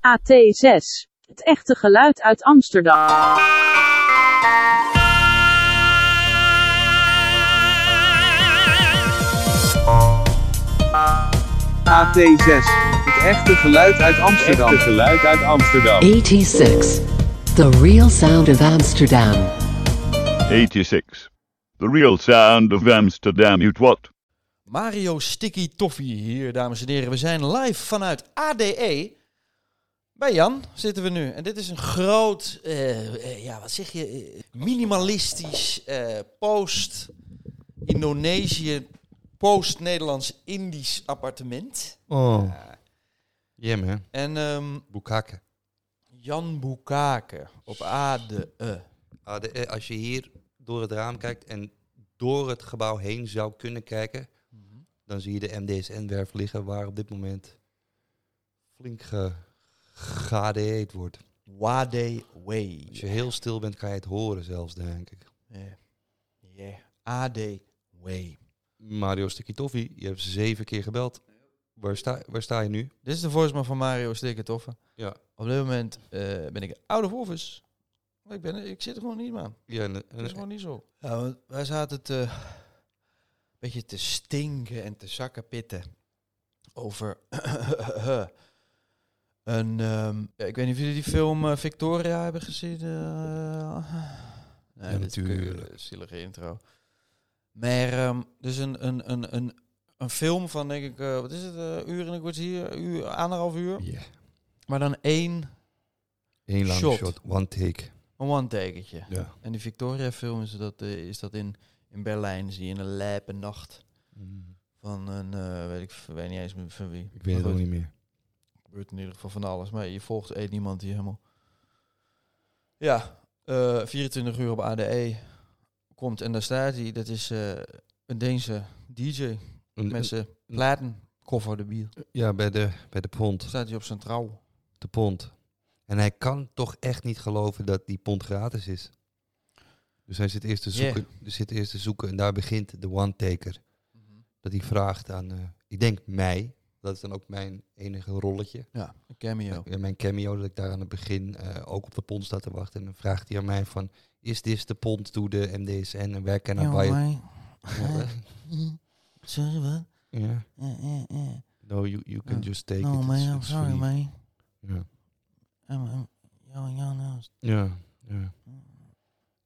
AT6. Het echte geluid uit Amsterdam. AT6. Het echte geluid uit Amsterdam. Echte geluid uit Amsterdam. 86. The real sound of Amsterdam. 86. The real sound of Amsterdam. You what? Mario Sticky Toffee hier, dames en heren. We zijn live vanuit ADE. Bij Jan zitten we nu. En dit is een groot, eh, eh, ja, wat zeg je, eh, minimalistisch, post-Indonesië, post-Nederlands-Indisch appartement. Oh. Ja, man. En ehm, Bukake. Jan Boekake op ADE. De- eh, als je hier door het raam kijkt en door het gebouw heen zou kunnen kijken, dan zie je de MDSN-werf liggen waar op dit moment flink ge geADE'd wordt. Wade Way. Als je heel stil bent, kan je het horen zelfs, denk ik. Yeah. Yeah. AD Way. Mario Sticky Toffee, je hebt zeven keer gebeld. Waar sta, waar sta je nu? Dit is de voicemail van Mario Sticker Toffe. Ja. Op dit moment eh, ben ik out of office. Maar Ik, ben, ik zit er gewoon niet, man. Ja, en, Dat is gewoon niet zo. Ja, want wij zaten te, een beetje te stinken en te zakken pitten over een... ehm, ik weet niet of jullie die film eh, Victoria hebben gezien. eh. nee, natuurlijk. zielige intro. Maar ehm, dus een, een, een, een, een film van, denk ik, eh, wat is het, eh, uur en een kwartier, uur, anderhalf uur. Ja. Maar dan één, Eén lange Shot. shot. one take. een one-taketje. Ja. En die Victoria-film is dat, is dat in, in Berlijn, zie je in een lijpe nacht Mm, van een, weet ik weet niet eens meer van wie. Ik weet het ook niet meer. Gebeurt in ieder geval van alles. Maar je volgt één iemand die helemaal... Ja, eh 24 uur op ADE komt en daar staat hij. Dat is eh, een Deense DJ Een- zijn platen koffer de bier. Ja, bij de, bij de pont. Staat hij op zijn trouw. De pont. En hij kan toch echt niet geloven dat die pont gratis is. Dus hij zit eerst te Yeah. zoeken, dus zit eerst te zoeken en daar begint de one-taker. Dat hij vraagt aan, eh, ik denk mij, dat is dan ook mijn enige rolletje. Ja, een cameo. Ja, mijn cameo, dat ik daar aan het begin eh, ook op de pont sta te wachten. En dan vraagt hij aan mij van, is dit de pont to de MDSN en where can I buy it? Sorry, wat? Ja. Ja, ja, ja. No, you, you can Ja. just take No, it. man, It's- I'm sorry, man. Ja. I'm, I'm, yo, yo, no. Ja, ja.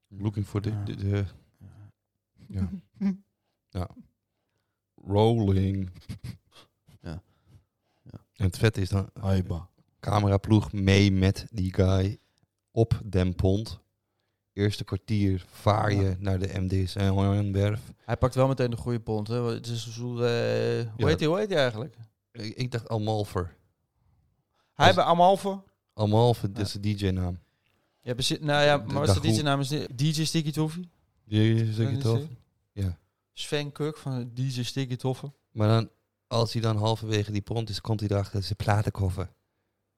Looking for the... the, the- ja. ja. Rolling. En het vet is dan... Aiba. Cameraploeg mee met die guy op Den Pont. Eerste kwartier vaar je Ja. naar de MDSN-werf. Hij pakt wel meteen de goede pont, hè? want Het is soort, eh, hoe, Ja. heet hij, hoe heet hij eigenlijk? Ik, ik dacht Almalver. Hij bij Amalfe. Almalver, dat is de DJ-naam. Ja, bezit, nou ja, maar wat is de DJ-naam? Is DJ Sticky Toffee? Je toch? zeggen? Ja. Sven Kuk van DJ Sticky Toffe. Maar dan, als hij dan halverwege die pont is, komt hij erachter zijn platenkoffer.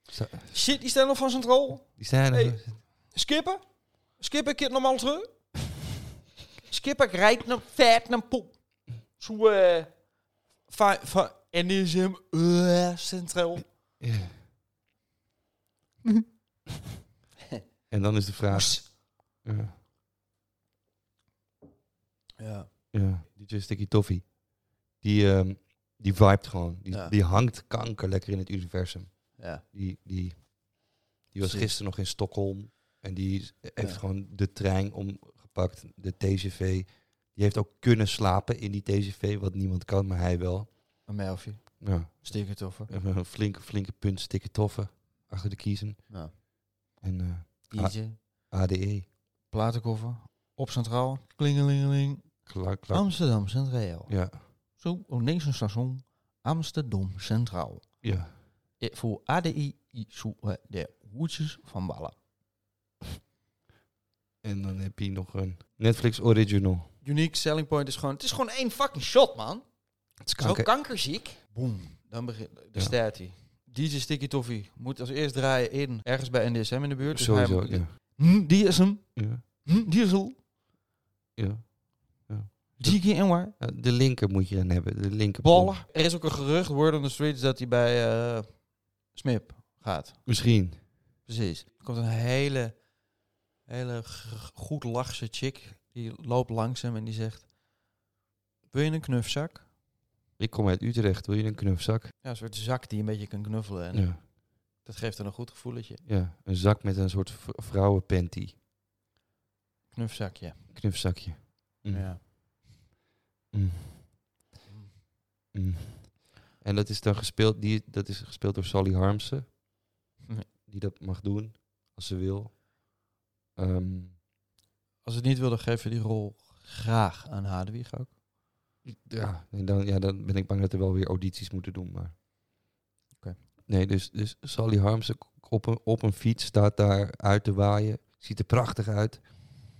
Zo- Shit, die staan nog van centraal. Die zijn er. Hey. Skippen? Skippen, ik normaal terug. Skippen, ik rijd naar vet naar pop. Zo, eh... Van, van NSM, eh, centraal. Ja. en dan is de vraag... Ja. Ja. Ja, DJ Sticky Toffee. Die, ehm, die vibet gewoon. Die, Ja. die hangt kanker lekker in het universum. Ja. Die, die, die was gisteren nog in Stockholm. En die heeft Ja. gewoon de trein omgepakt, de TGV. Die heeft ook kunnen slapen in die TGV, wat niemand kan, maar hij wel. Een melfje. Ja, Sticker toffe. een flinke, flinke punt stikke toffen achter de kiezen. Ja. En eh. ADE. Platenkoffer. Op Centraal. Klingelingeling. Klaar, klaar. Amsterdam Centraal. Ja, Zo, op niks station. Amsterdam Centraal. ja. Eh, Voor ADI zoeken de hoedjes van Ballen. En dan heb je nog een Netflix original. Unique selling point is gewoon... Het is gewoon één fucking shot, man. Het is Zo kanker. kankerziek. Boom. Dan begint de Ja. staat hij. DJ Sticky Toffee moet als eerst draaien in ergens bij NDSM in de buurt. Dus Sowieso, hij moet- ja. Hm, die is hem. ja. Hm, die is hem. ja. Waar? Ja, De linker moet je dan hebben. De linker Ballen. Er is ook een gerucht, word on the streets, dat hij bij eh, Smip gaat. Misschien. Precies. Er komt een hele, hele g- goed lachse chick. Die loopt langs hem en die zegt... Wil je een knufzak? Ik kom uit Utrecht. Wil je een knufzak? Ja, een soort zak die een beetje kan knuffelen. En Ja. Dat geeft dan een goed gevoeletje. ja. Een zak met een soort v- vrouwenpanty. Knufzakje. Knufzakje. Mm. Ja. Mm. Mm. En dat is dan gespeeld, die, dat is gespeeld door Sally Harmsen. Nee. Die dat mag doen, als ze wil. Ehm, Als het niet wilde, geef je die rol graag aan Hadewig ook. ja, en dan, ja, dan ben ik bang dat er wel weer audities moeten doen. Maar. Oké. Nee, dus, dus Sally Harmsen op een, op een fiets staat daar uit te waaien. Ziet er prachtig uit.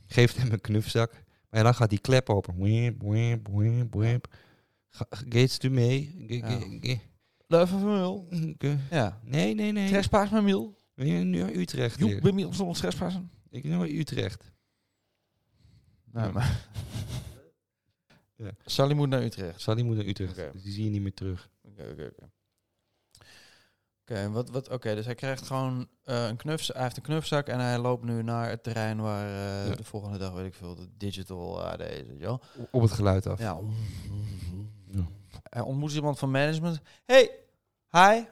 Geeft hem een knufzak. Maar ja, dan gaat die klep open. Wimp, wimp, wimp, wimp. Ga- Gates u mee? Leuk van Mul. Ja. Nee, nee, nee. Trespaas met. Ben je nu naar Utrecht weer? bij Miel zonder trespassen. Ik ben naar Utrecht. Ja. maar... Ja. Sally moet naar Utrecht. Sally moet naar Utrecht. Dus die zie je niet meer terug. Oké, oké, oké. Oké, en wat, wat, oké, dus hij krijgt gewoon eh, een knufzak. Hij heeft een knufzak en hij loopt nu naar het terrein waar eh, Ja. de volgende dag, weet ik veel, de digital AD is, weet je wel. Op het geluid af. Ja. Ja. Hij ontmoet iemand van management. Hey, hi.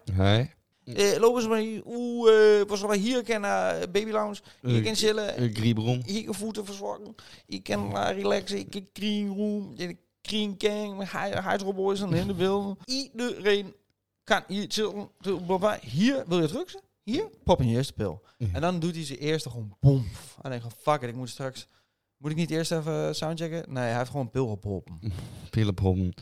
Eh, lopen ze maar hier. Oeh, eh, was maar hier kennen uh, baby lounge. Hier kan chillen. Een griebron. Hier kan voeten verzorgen. Ik kan uh, relaxen. Ik kan clean room. Ik clean gang. Met huisrobboys en in de beelden. Iedereen kan hier. Hier, wil je drugs? Hier, pop in je eerste pil. En dan doet hij ze eerst gewoon bom. En dan fuck it, ik moet straks... Moet ik niet eerst even soundchecken? Nee, hij heeft gewoon een pil gepoppen. Pillenpom.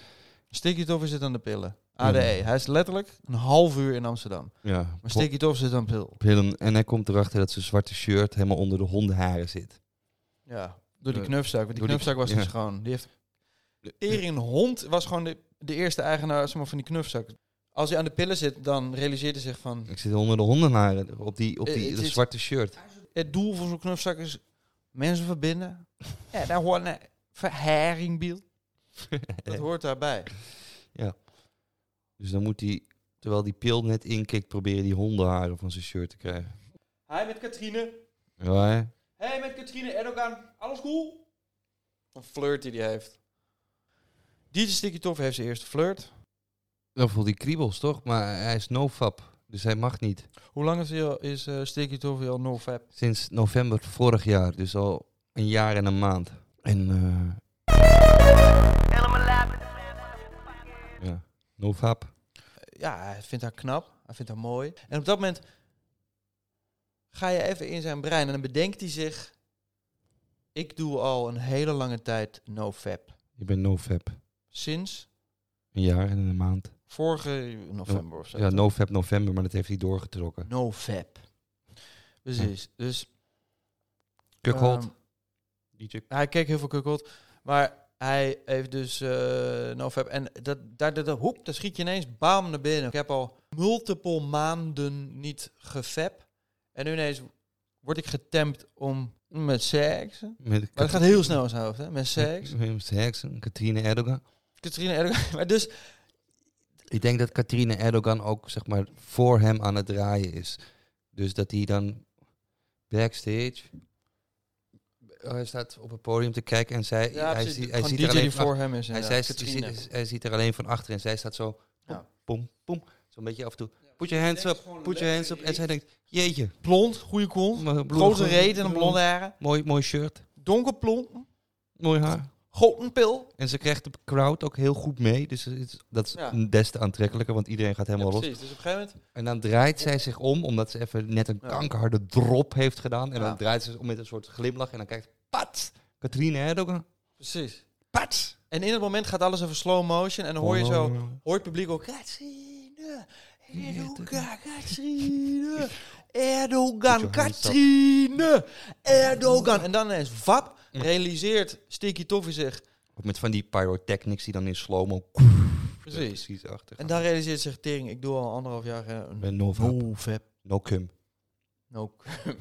Sticky Toff zit aan de pillen. ADE. Hij is letterlijk een half uur in Amsterdam. Ja. Maar Sticky Toff zit aan pil. Pillen. En hij komt erachter dat zijn zwarte shirt helemaal onder de hondenharen zit. Ja, door die knufzak. Want die knufzak was dus gewoon... Die heeft... Erin Hond was gewoon de, de eerste eigenaar zeg maar, van die knufzak. Als hij aan de pillen zit, dan realiseert hij zich van... Ik zit onder de hondenharen op die, op Eh, die dat zwarte shirt. Het doel van zo'n knufzak is mensen verbinden. ja, daar hoort een verharingbiel. Dat hoort daarbij. Dus dan moet hij, terwijl die pil net inkikt, proberen die hondenharen van zijn shirt te krijgen. Hi met Katrine. Ja, hè? Hey met Katrine Erdogan. Alles cool? Een flirt die hij heeft. DJ Sticky Toff heeft zijn eerste flirt. Dan voelt hij kriebels, toch? Maar hij is nofap, dus hij mag niet. Hoe lang is, hij is eh, Sticky Toff al no fab? Sinds november vorig jaar, dus al een jaar en een maand. En eh ja, nofap. ja, hij vindt haar knap. Hij vindt haar mooi. En op dat moment ga je even in zijn brein en dan bedenkt hij zich... Ik doe al een hele lange tijd no-fap. Je bent nofap. Sinds Een jaar en een maand. Vorige november of zo. Ja, nofap november, maar dat heeft hij doorgetrokken. No-fap. Precies. Dus Kukhold. ehm, DJ. hij keek heel veel kukkeld. Maar hij heeft dus eh no-fap. En dat, daar, dat, dat, hoep, dan schiet je ineens bam naar binnen. Ik heb al multiple maanden niet gefap. En nu ineens word ik getempt om met seks. Maar Met het gaat heel snel in zijn hoofd, hè? Met seks. Met Heksen, Katrine Erdogan. Katrine Erdogan. Maar dus, Ik denk dat Katrine Erdogan ook zeg maar voor hem aan het draaien is. Dus dat hij dan backstage hij staat op het podium te kijken en zij, Ja, hij, ziet- hij ziet DJ er alleen van voor hem is. Hij, zij, Katrine. hij, hij ziet er alleen van achter en zij staat zo. Pom, Ja. pom, pom. Zo'n beetje af en toe. Put your hands up, put your hands up. En zij denkt, jeetje. Blond, goede kont. Grote reet en een blonde haren. Mooi, mooi shirt. Donkerblond. Mooi haar. Gotenpil. En ze krijgt de crowd ook heel goed mee. Dus het is- dat is Ja. des te aantrekkelijker, want iedereen gaat Ja, helemaal los. precies. Dus op een gegeven moment... En dan draait zij zich om, omdat ze even net een kankerharde drop heeft gedaan. En dan draait ze zich om met een soort glimlach en dan kijkt, pat, Katrine Erdogan, Precies. pat. En in het moment gaat alles even slow motion. En dan hoor je Oh. zo... Hoort het publiek ook... Katrine. Erdogan. Katrine. Erdogan. Katrine. Erdogan. En dan ineens... Vap. Realiseert Sticky Toffee zich... Ook met van die pyrotechnics die dan in slow-mo Precies. precies achter En dan realiseert zich Tering... Ik doe al anderhalf jaar eh, een no vap. no vap. No cum. No cum.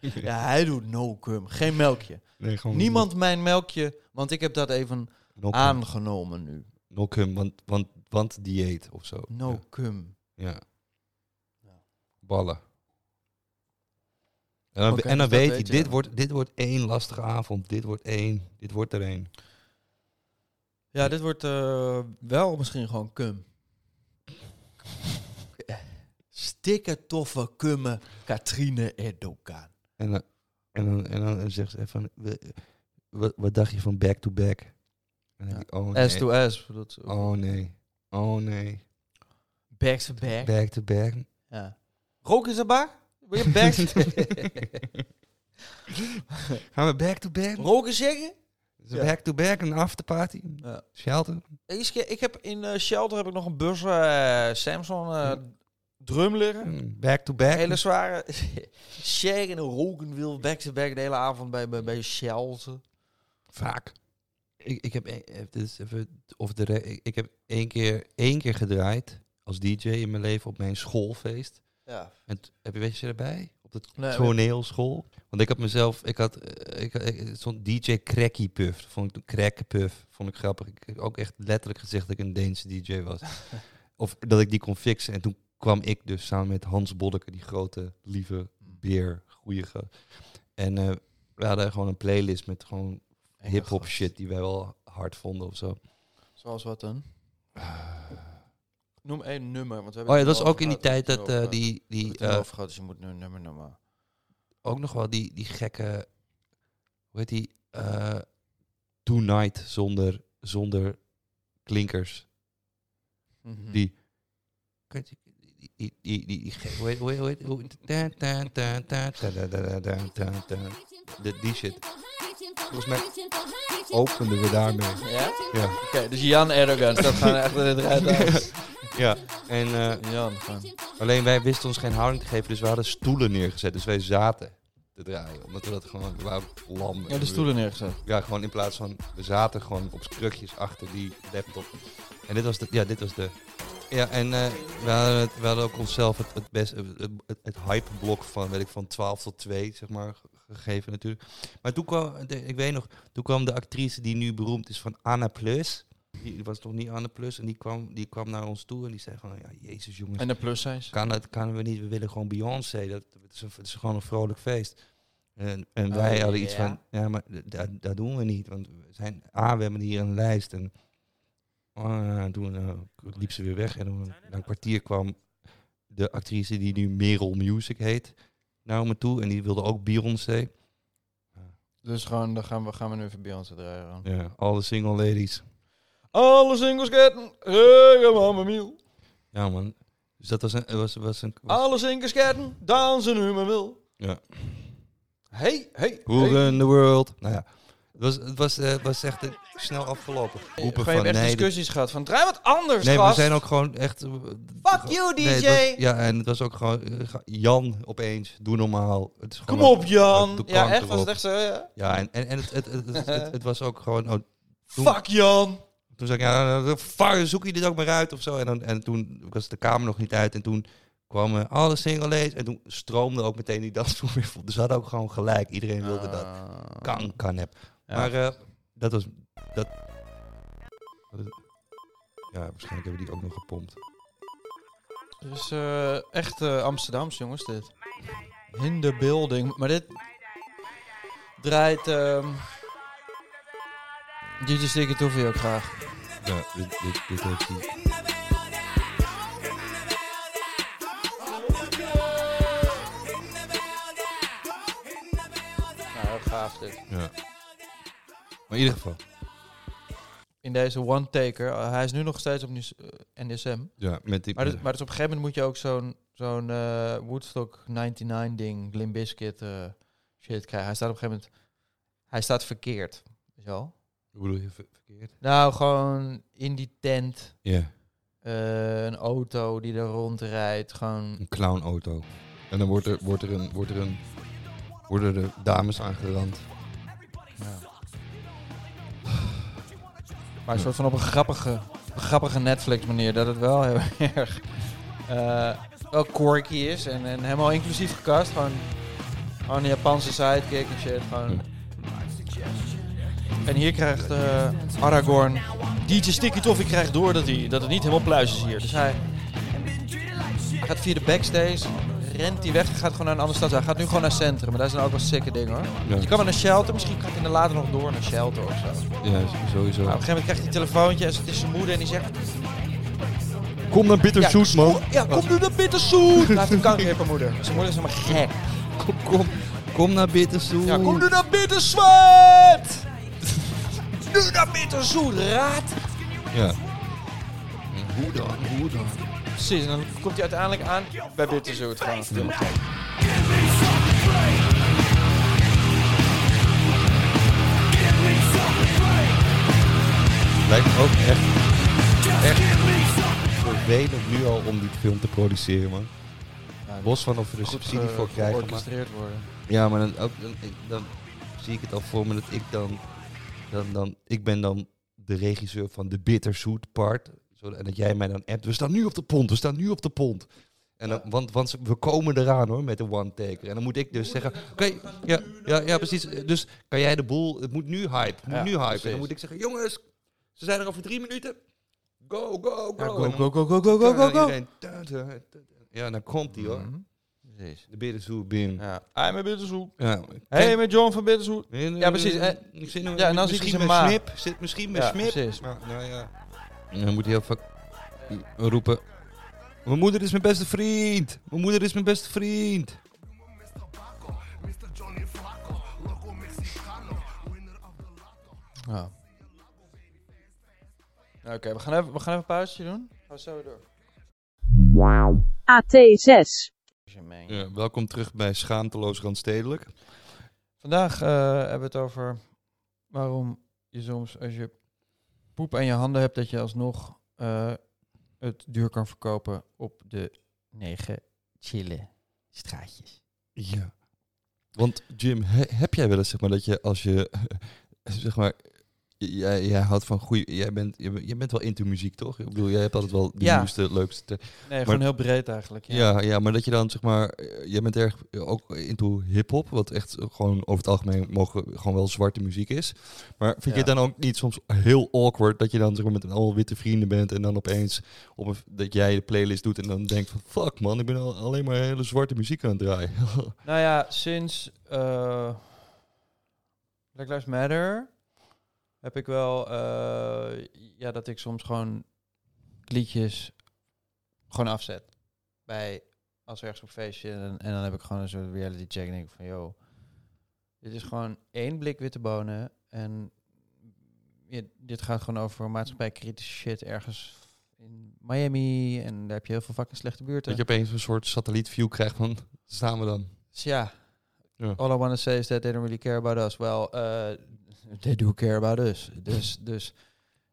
ja, hij doet no cum. Geen melkje. Nee, gewoon Niemand mijn melkje, want ik heb dat even no aangenomen nu. No cum, want, want, want dieet of zo. No Ja. cum. Ja. Ballen. En dan, Oké, en dan dus weet weet je, dit wordt, dit wordt één lastige avond. Dit wordt één. Dit wordt er één. Ja, dit wordt eh, wel misschien gewoon cum. Stikke toffe kummen, Katrine Erdogan. En dan, en dan, en dan zegt ze even, we- wat, wat dacht je van back to back? En ik, oh nee. S to S. Dat Oh nee. Oh nee. Back to back. Back to back. Ja. Is er je back Gaan we back to back? Roken zeggen? Het Back to back, een afterparty? Ja. Shelter? Ik ik heb in eh, Shelter heb ik nog een bus eh, Samsung eh, drum liggen. Mm, Back to back? Hele zware shag en roken wil back to back de hele avond bij, bij, bij Shelter. Vaak. Ik, ik heb, dit is even, of de ik heb één keer, één keer gedraaid als DJ in mijn leven op mijn schoolfeest. Ja. En heb je weet je erbij? Op de Nee, toneelschool. Want ik had mezelf, ik had, eh, ik, stond DJ Cracky Puff. Vond ik Crack Puff. Vond ik grappig. Ik heb ook echt letterlijk gezegd dat ik een Deense DJ was. of dat ik die kon fixen. En toen kwam ik dus samen met Hans Boddeke, die grote, lieve beer, goeie En eh, we hadden gewoon een playlist met gewoon hip-hop shit die wij wel hard vonden of zo. Zoals wat dan? Noem één nummer. Want we hebben oh ja, dat was ook in die tijd dat die... die uh, gehad, dus je moet nu een nummer noemen. Ook nog wel die, die gekke... Hoe heet die? Tonight zonder, zonder klinkers. Mm -hmm. Die... Die, die, die, die, die shit. Volgens mij openden we daarmee. Ja? Ja, Oké, dus Jan Erdogan staat gewoon echt in het rijtuig. ja. en eh, Jan, alleen wij wisten ons geen houding te geven, dus we hadden stoelen neergezet. Dus wij zaten te draaien, omdat we dat gewoon, we waren lam. Ja, de stoelen neergezet. Ja, gewoon in plaats van, we zaten gewoon op krukjes achter die laptop. En dit was de, ja, dit was de, ja, en eh, we, hadden het, we hadden ook onszelf het, het, best, het, het, het hypeblok van, weet ik, van 12 tot 2, zeg maar, gegeven natuurlijk. Maar toen kwam, de- ik weet nog, toen kwam de actrice die nu beroemd is van Anna Plus. Die was nog niet Anna Plus. En die kwam, die kwam naar ons toe en die zei van, ja, jezus jongens. En de plus zijn Kan het kan we niet, we willen gewoon Beyoncé. Dat, is gewoon een vrolijk feest. En, en Oh, wij hadden iets van, ja, maar dat, dat doen we niet. Want we zijn, A, we hebben hier een lijst. En ah, toen eh, liep ze weer weg. En dan, na een kwartier kwam de actrice die nu Merel Music heet naar me toe. En die wilde ook Beyoncé. Dus gewoon, dan gaan we, gaan we nu even Beyoncé draaien. dan. Ja, alle single ladies. Alle singles ketten, regen mama miel. Ja man. Dus dat was een... Was, was een was, Alle singles ketten, dansen nu maar wil. Ja. Hey, hey, Who hey. run the world? Nou ja. Het was, het was, eh, was echt snel afgelopen. Roepen van hebt echt nee, discussies gehad van, draai wat anders, Nee, we zijn ook gewoon echt... eh, Fuck you, nee, DJ. was- ja, en het was ook gewoon... eh, Jan opeens, doe normaal. Het is Kom op, Jan. Ja, echt, was het echt zo, ja. Ja, en, en, en het, het, het, het, het, het was ook gewoon... Oh, Toen- Fuck Jan. toen zei ik, ja, fuck, zoek je dit ook maar uit of zo. En, dan, en toen was de kamer nog niet uit. En toen kwamen alle single ladies. En toen stroomde ook meteen die dansvloer weer vol. Dus ze hadden ook gewoon gelijk. Iedereen wilde dat. Kan, kan heb. Maar eh, dat was... Dat, is- ja, waarschijnlijk hebben die ook nog gepompt. Dus eh, echt eh, Amsterdams, jongens, dit. In de building. Maar dit... draait ehm DJ Sticky Toffee ook graag. Ja, dit, dit, dit heeft hij. Nou, heel gaaf dit. Ja. Maar in ieder geval. In deze one-taker, eh, hij is nu nog steeds op NIS- eh, NSM. Ja, met die... Maar, dus, maar dus op een gegeven moment moet je ook zo'n zo'n eh, Woodstock 99 ding, eh, shit krijgen. Hij staat op een gegeven moment, hij staat verkeerd. Wel? Hoe bedoel je ver- verkeerd? Nou, gewoon in die tent, Ja, een auto die er rondrijdt, gewoon... een clownauto. En dan wordt er, wordt er een... Wordt er een worden er dames aangerand. Maar een soort van op een grappige, grappige Netflix manier. Dat het wel heel erg wel quirky is. En, en helemaal inclusief gecast. Gewoon, gewoon een Japanse sidekick en shit. Gewoon. En hier krijgt eh, Aragorn... DJ Sticky Toffee krijgt door dat, hij, dat het niet helemaal pluis is hier. Dus hij, hij gaat via de backstage... Rent hij weg, gaat gewoon naar een andere stad. Hij gaat nu gewoon naar centrum. Maar daar zijn ook wel sikke dingen hoor. Ja, Je kan wel naar Shelter, misschien gaat hij er later nog door naar Shelter of zo. ja sowieso. Maar op een gegeven moment krijgt hij een telefoontje en het is zijn moeder en die zegt... Kom naar Bitterzoet, ja, man. Ja, kom nu naar Bitterzoet! Hij heeft een kankerhippermoeder. Zijn moeder is helemaal gek. Kom, kom, kom naar Bitterzoet. Ja, kom nu naar Bittersweet! nu naar Bitterzoet, raad! Ja. Hoe dan? Hoe dan? Precies, en dan komt hij uiteindelijk aan bij Bitterzoet. Gek. Lijkt me ook echt, echt vervelend nu al om die film te produceren, man. Ja, Los van of we er goed subsidie voor krijgen. Georchestreerd worden. ja, maar dan, ook, dan zie ik het al voor me dat ik dan, dan, dan... Ik ben dan de regisseur van de bitterzoet part. Zo, en dat jij mij dan appt. We staan nu op de pont, we staan nu op de pont. En dan, want, want we komen eraan hoor, met de one-taker. En dan moet ik dus zeggen, oké, ja, ja, ja, precies. Dus kan jij de boel, het moet nu hype, het moet Ja, nu hype. En dan moet ik zeggen, jongens, ze zijn er over drie minuten. Go, go, go. Ja, go, go, go, go, go, go, go. Ja, dan komt hij hoor. Mhm. Precies. De bitterzoet binnen. Ja, hij met Bitterzoet. Ja. Hey, met John van Bitterzoet. Nee, nee, Ja, precies. nee, ik zit nog- ja, en dan ziet misschien hij met. Smip. Zit misschien met Ja, Smip. precies. Nou ja. En dan moet hij heel vaak roepen. Mijn moeder is mijn beste vriend. Mijn moeder is mijn beste vriend. Ja. Oké, we gaan even, we gaan even een pauzetje doen. Gaan we zo weer door. AT6. Ja, welkom terug bij Schaamteloos Randstedelijk. Vandaag eh, hebben we het over waarom je soms als je poep aan je handen hebt, dat je alsnog eh, het duur kan verkopen op de negen chille straatjes. Ja. Want Jim, he- heb jij wel eens zeg maar dat je als je zeg maar jij, jij houdt van goede, jij bent je, bent- wel into muziek toch? Ik bedoel, jij hebt altijd wel de Ja. nieuwste, leukste. Nee, gewoon heel breed eigenlijk. Ja. Ja. ja, maar dat je dan zeg maar, eh, jij bent erg ook into hip-hop, wat echt gewoon over het algemeen mogen gewoon wel zwarte muziek is. Maar vind je het dan ook niet soms heel awkward dat je dan zeg maar met een al witte vrienden bent en dan opeens op een, dat jij de playlist doet en dan denkt van fuck man, ik ben al, alleen maar hele zwarte muziek aan het draaien. Nou ja, sinds eh Black Lives Matter heb ik wel, eh, ja, dat ik soms gewoon liedjes gewoon afzet. Bij, als ergens op feestje en, en dan heb ik gewoon een soort reality check en denk ik van, yo, dit is gewoon één blik witte bonen en ja, dit gaat gewoon over maatschappijkritische shit ergens in Miami en daar heb je heel veel fucking slechte buurten. Dat je opeens een soort satellietview krijgt van, staan we dan? Dus ja. All I want to say is that they don't really care about us. Well, uh, they do care about us. Dus, dus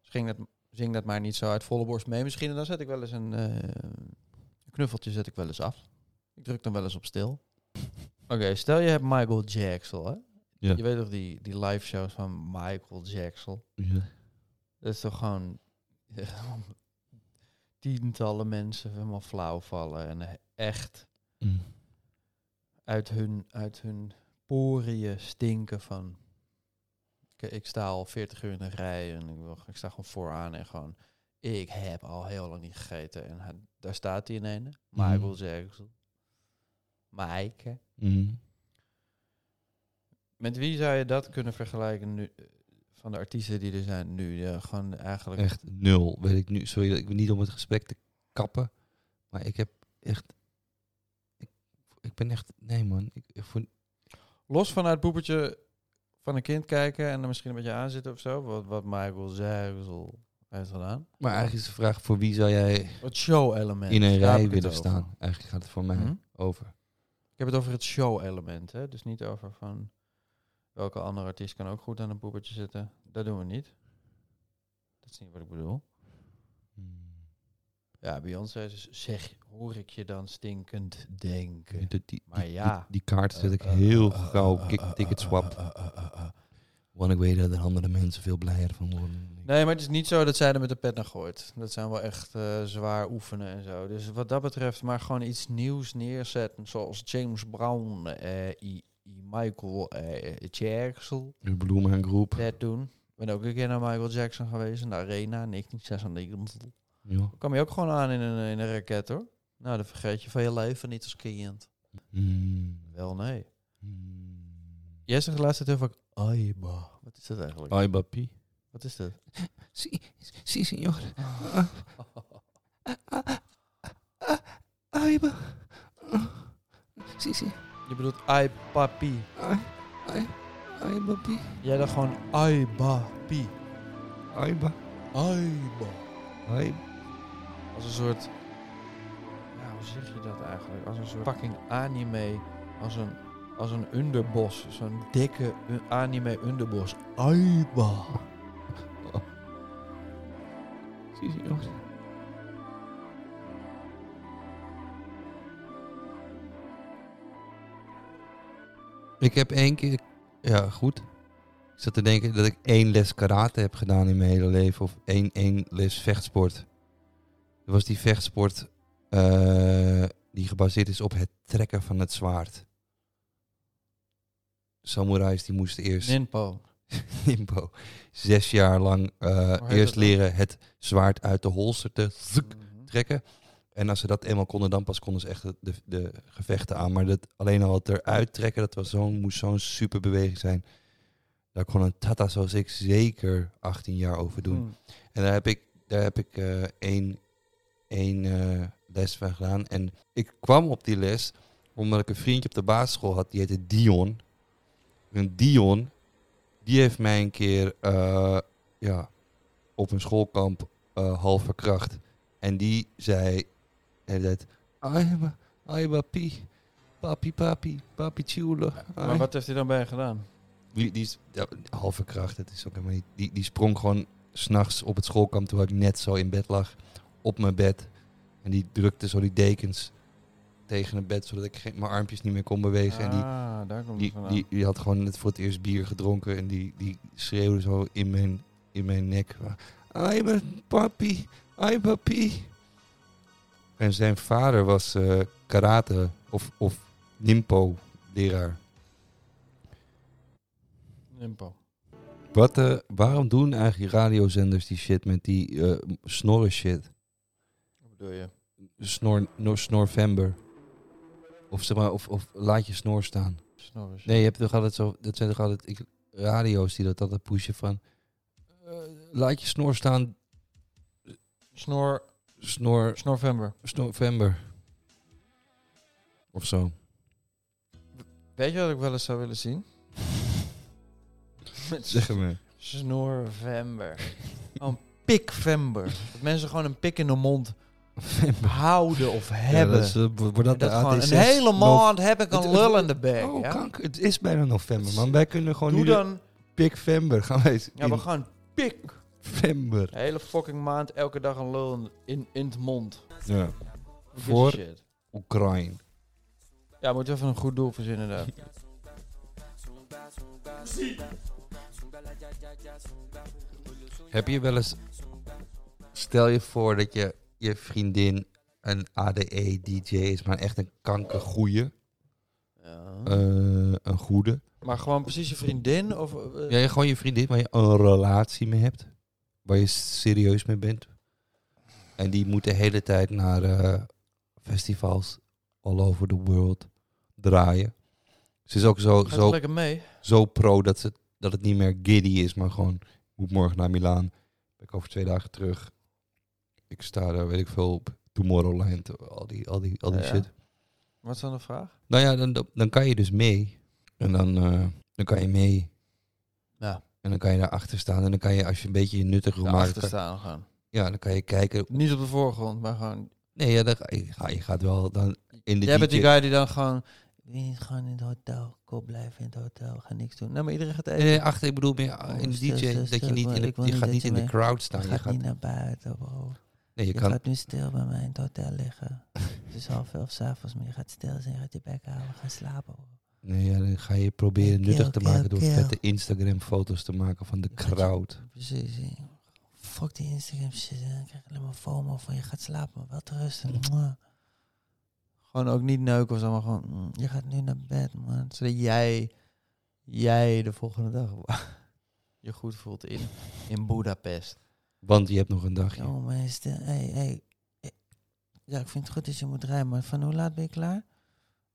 zing, dat, zing dat maar niet zo uit volle borst mee. Misschien en dan zet ik wel eens een, eh, een knuffeltje zet ik wel eens af. Ik druk dan wel eens op stil. Oké, stel je hebt Michael Jackson, hè? Je weet toch die, die live shows van Michael Jackson? Ja. Dat is toch gewoon tientallen mensen helemaal flauw vallen en echt Mm. Uit hun, uit hun poriën stinken van... Ik, ik sta al 40 uur in de rij en ik, wil, ik sta gewoon vooraan en gewoon... Ik heb al heel lang niet gegeten. En hij- daar staat hij in een. Michael Jackson. Mike. Mm. Met wie zou je dat kunnen vergelijken nu, eh, van de artiesten die er zijn nu? Ja, gewoon eigenlijk... Echt nul. Weet ik nu. Sorry, ik ben niet om het gesprek te kappen. Maar ik heb echt. Ik, ben echt. Nee, man. Ik, ik voel, Los vanuit poepertje van een kind kijken en er misschien een beetje aanzitten of zo. Wat, wat Michael Jackson heeft gedaan. maar eigenlijk is de vraag: voor wie zou jij Het show-element. in een rij willen over. staan? Eigenlijk gaat het voor mij Hm? over. Ik heb het over het show-element, hè? dus niet over van welke andere artiest kan ook goed aan een poepertje zitten. Dat doen we niet. Dat is niet wat ik bedoel. Ja, Beyoncé is, zeg, hoor ik je dan stinkend denken. Die, die, Maar ja. die, die kaart zet ik Eh, eh, heel eh, gauw. eh, eh, Ticket eh, swap. eh, eh, eh, eh. Want ik weet dat er andere mensen veel blijer van worden. Nee, maar het is niet zo dat zij er met de pet naar gooit. Dat zijn wel echt eh, zwaar oefenen en zo. Dus wat dat betreft, maar gewoon iets nieuws neerzetten. Zoals James Brown, eh, I, I Michael eh, Jackson. De Bloemen Groep. Dat doen. Ik ben ook een keer naar Michael Jackson geweest in de Arena 1996. Ja. Dan kwam je ook gewoon aan in een, in een raket hoor. Nou, dan vergeet je van je leven niet als kind. Mm. Wel nee. Mm. Jij zegt de laatste tijd heel vaak Aiba. Wat is dat eigenlijk? Ai, papi. Wat is dat? Si, si, signor. Ah. Ai, ba. Si, si. Je bedoelt ai papi. Ai, ai, ai, papi. Jij dacht gewoon aiba pi. Ai, ba. Aiba. Als een soort... Ja, hoe zeg je dat eigenlijk? Als een soort fucking anime. Als een, als een underbos. Zo'n dikke anime underbos. Aiba. Si, signor. Ik heb één keer... Ja, goed. Ik zat te denken dat ik één les karate heb gedaan in mijn hele leven. Of één, één les vechtsport. Dat was die vechtsport eh, die gebaseerd is op het trekken van het zwaard. Samurais die moesten eerst... Ninpo. Nimbo. Zes jaar lang eh, eerst dan? leren het zwaard uit de holster te zuk Mhm. trekken. En als ze dat eenmaal konden, dan pas konden ze echt de, de, gevechten aan. Maar dat, alleen al het eruit trekken, dat was zo'n, moest zo'n super beweging zijn. Daar kon een tata zoals ik zeker 18 jaar over doen. Mm. En daar heb ik, daar heb ik eh, één, één eh, les van gedaan. En ik kwam op die les omdat ik een vriendje op de basisschool had, die heette Dion. En Dion, die heeft mij een keer eh, ja, op een schoolkamp eh, half verkracht. En die zei, dat, Aiba, aiba, pi, papi, papi, papi, chulo. Maar wat heeft hij dan bij je gedaan? Die, die is ja, half verkracht, het is ook helemaal niet. Die, die sprong gewoon s'nachts op het schoolkamp toen ik net zo in bed lag, op mijn bed. En die drukte zo die dekens tegen het bed, zodat ik geen, mijn armpjes niet meer kon bewegen. en die, ah, daar komt die, die, die had gewoon net voor het eerst bier gedronken en die, die schreeuwde zo in mijn, in mijn nek. Ai, mijn papi, ai, papi. En zijn vader was eh, karate of, of nimpo leraar. Ninpo. Wat, eh, waarom doen eigenlijk radiozenders die shit met die eh snorren shit? Bedoel je? Snor, no, snorvember. Of zeg maar, of, of laat je snor staan. Snorris. Nee, je hebt toch altijd zo, dat zijn toch altijd ik, radio's die dat altijd pushen van, eh, laat je snor staan, Snor, snor, Snorvember. snorvember. Of zo. Weet je wat ik wel eens zou willen zien? Zeg me. Snorvember. Gewoon pikvember. Dat mensen gewoon een pik in de mond houden of hebben. Ja, dat is, eh, wordt dat dat de gewoon AT6 een hele maand heb ik een lul in de bek. Oh, ja? kanker. Het is bijna november, man. Wij kunnen gewoon Doe nu dan... pikvember gaan wij Ja, we gaan pik. November. De hele fucking maand, elke dag een lul in, in, het mond. Ja. Voor- shit? Oekraïne. Ja, moet even een goed doel verzinnen daar. Heb je wel eens... Stel je voor dat je, je vriendin een ADE-DJ is, maar echt een kankergoeie. Ja. Eh, een goede. Maar gewoon precies je vriendin? Of, eh, Ja, gewoon je vriendin waar je een relatie mee hebt. Waar je serieus mee bent. En die moet de hele tijd naar eh, festivals all over the world draaien. Ze is ook zo, zo, mee. zo pro dat, ze, dat het niet meer giddy is, maar gewoon moet morgen naar Milaan. Ben ik over twee dagen terug. Ik sta daar, weet ik veel, op Tomorrowland, al die, al die, al die Ja. shit. Wat is dan de vraag? Nou ja, dan, dan- kan je dus mee. En dan, eh, dan kan je mee. Ja. En dan kan je daarachter staan. En dan kan je, als je een beetje je nuttig wil maken, staan gaan. ja, dan kan je kijken. Niet op de voorgrond, maar gewoon... Nee, ja, dan, ga je- ga- je gaat wel dan in de Jij bent die DJ guy die dan gewoon... Gewoon in het hotel? Kop blijven in het hotel. Ga niks doen. Nou, maar iedereen gaat even... nee, achter, ik bedoel meer Oh, in de stil, DJ, dat je niet in de, je gaat niet in de crowd staan. Je gaat gaat, niet naar buiten, bro. Nee, je Je kan, gaat nu stil bij mij in het hotel liggen. het is half elf s'avonds, maar je gaat stil zijn. Je gaat je bek houden. Ga slapen, nee, ja, dan ga je proberen Kill, nuttig te kill, maken door kill. vette Instagram foto's te maken van de crowd. Precies. Fuck die Instagram shit. Dan krijg je alleen maar FOMO van je gaat slapen, maar wel te rusten. Mwah. Gewoon ook niet neuken of zo, maar gewoon... mm, je gaat nu naar bed, man. Zodat jij, jij de volgende dag je goed voelt in, in Budapest. Want je hebt nog een dagje. Oh, meester. Hey, hey. Eh, Ja, ik vind het goed dat je moet rijden, maar van hoe laat ben je klaar?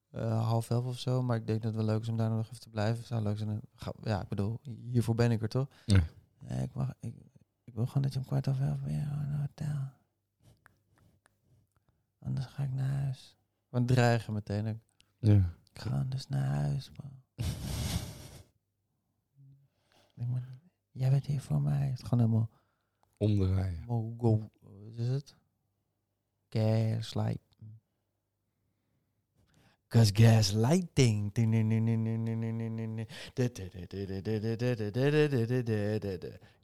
Eh, half elf of zo, maar ik denk dat het wel leuk is om daar nog even te blijven. Zou leuk zijn. Ja, ik bedoel, hiervoor ben ik er toch? Ja. Ja, ik, mag, ik, ik wil gewoon dat je om kwart over elf weer in een hotel. Anders ga ik naar huis. Want dreigen meteen. Ik Ja. ik ga dus naar huis, man. Ik moet- Jij bent hier voor mij. Het is gewoon helemaal... Omdraaien. Go, go, wat is het? Gaslight. Cause gaslighting.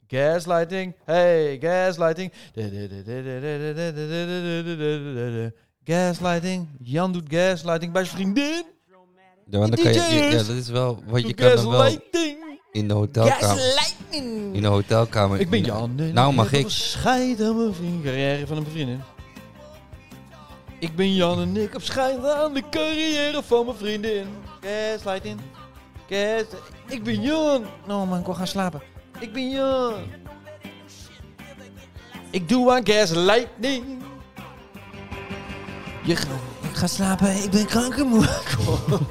Gaslighting. Hey, gaslighting. Gaslighting. Jan doet gaslighting bij zijn vriendin. Ja, maar dan kan je, ja, dat is wel, want je kan dan wel in de hotelkamer. Gaslighting. In de hotelkamer. Ik ben Jan. en Nou, mag ik? Scheid aan mijn vriend. Carrière van een vriendin. Ik ben Jan en ik heb scheid aan de carrière van mijn vriendin. Gaslighting. Gas. Ik ben Jan. Nou man, ik wil gaan slapen. Ik ben Jan. Ik doe aan gaslighting. Je ga, ik ga slapen, ik ben kankermoe. Kom.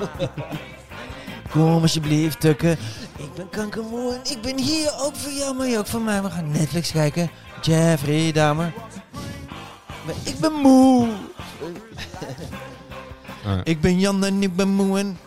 Kom alsjeblieft, tukken. Ik ben kankermoe en ik ben hier ook voor jou, maar je ook voor mij. We gaan Netflix kijken. Jeffrey. Maar ik ben moe. Ja. Ik ben Jan en ik ben moe en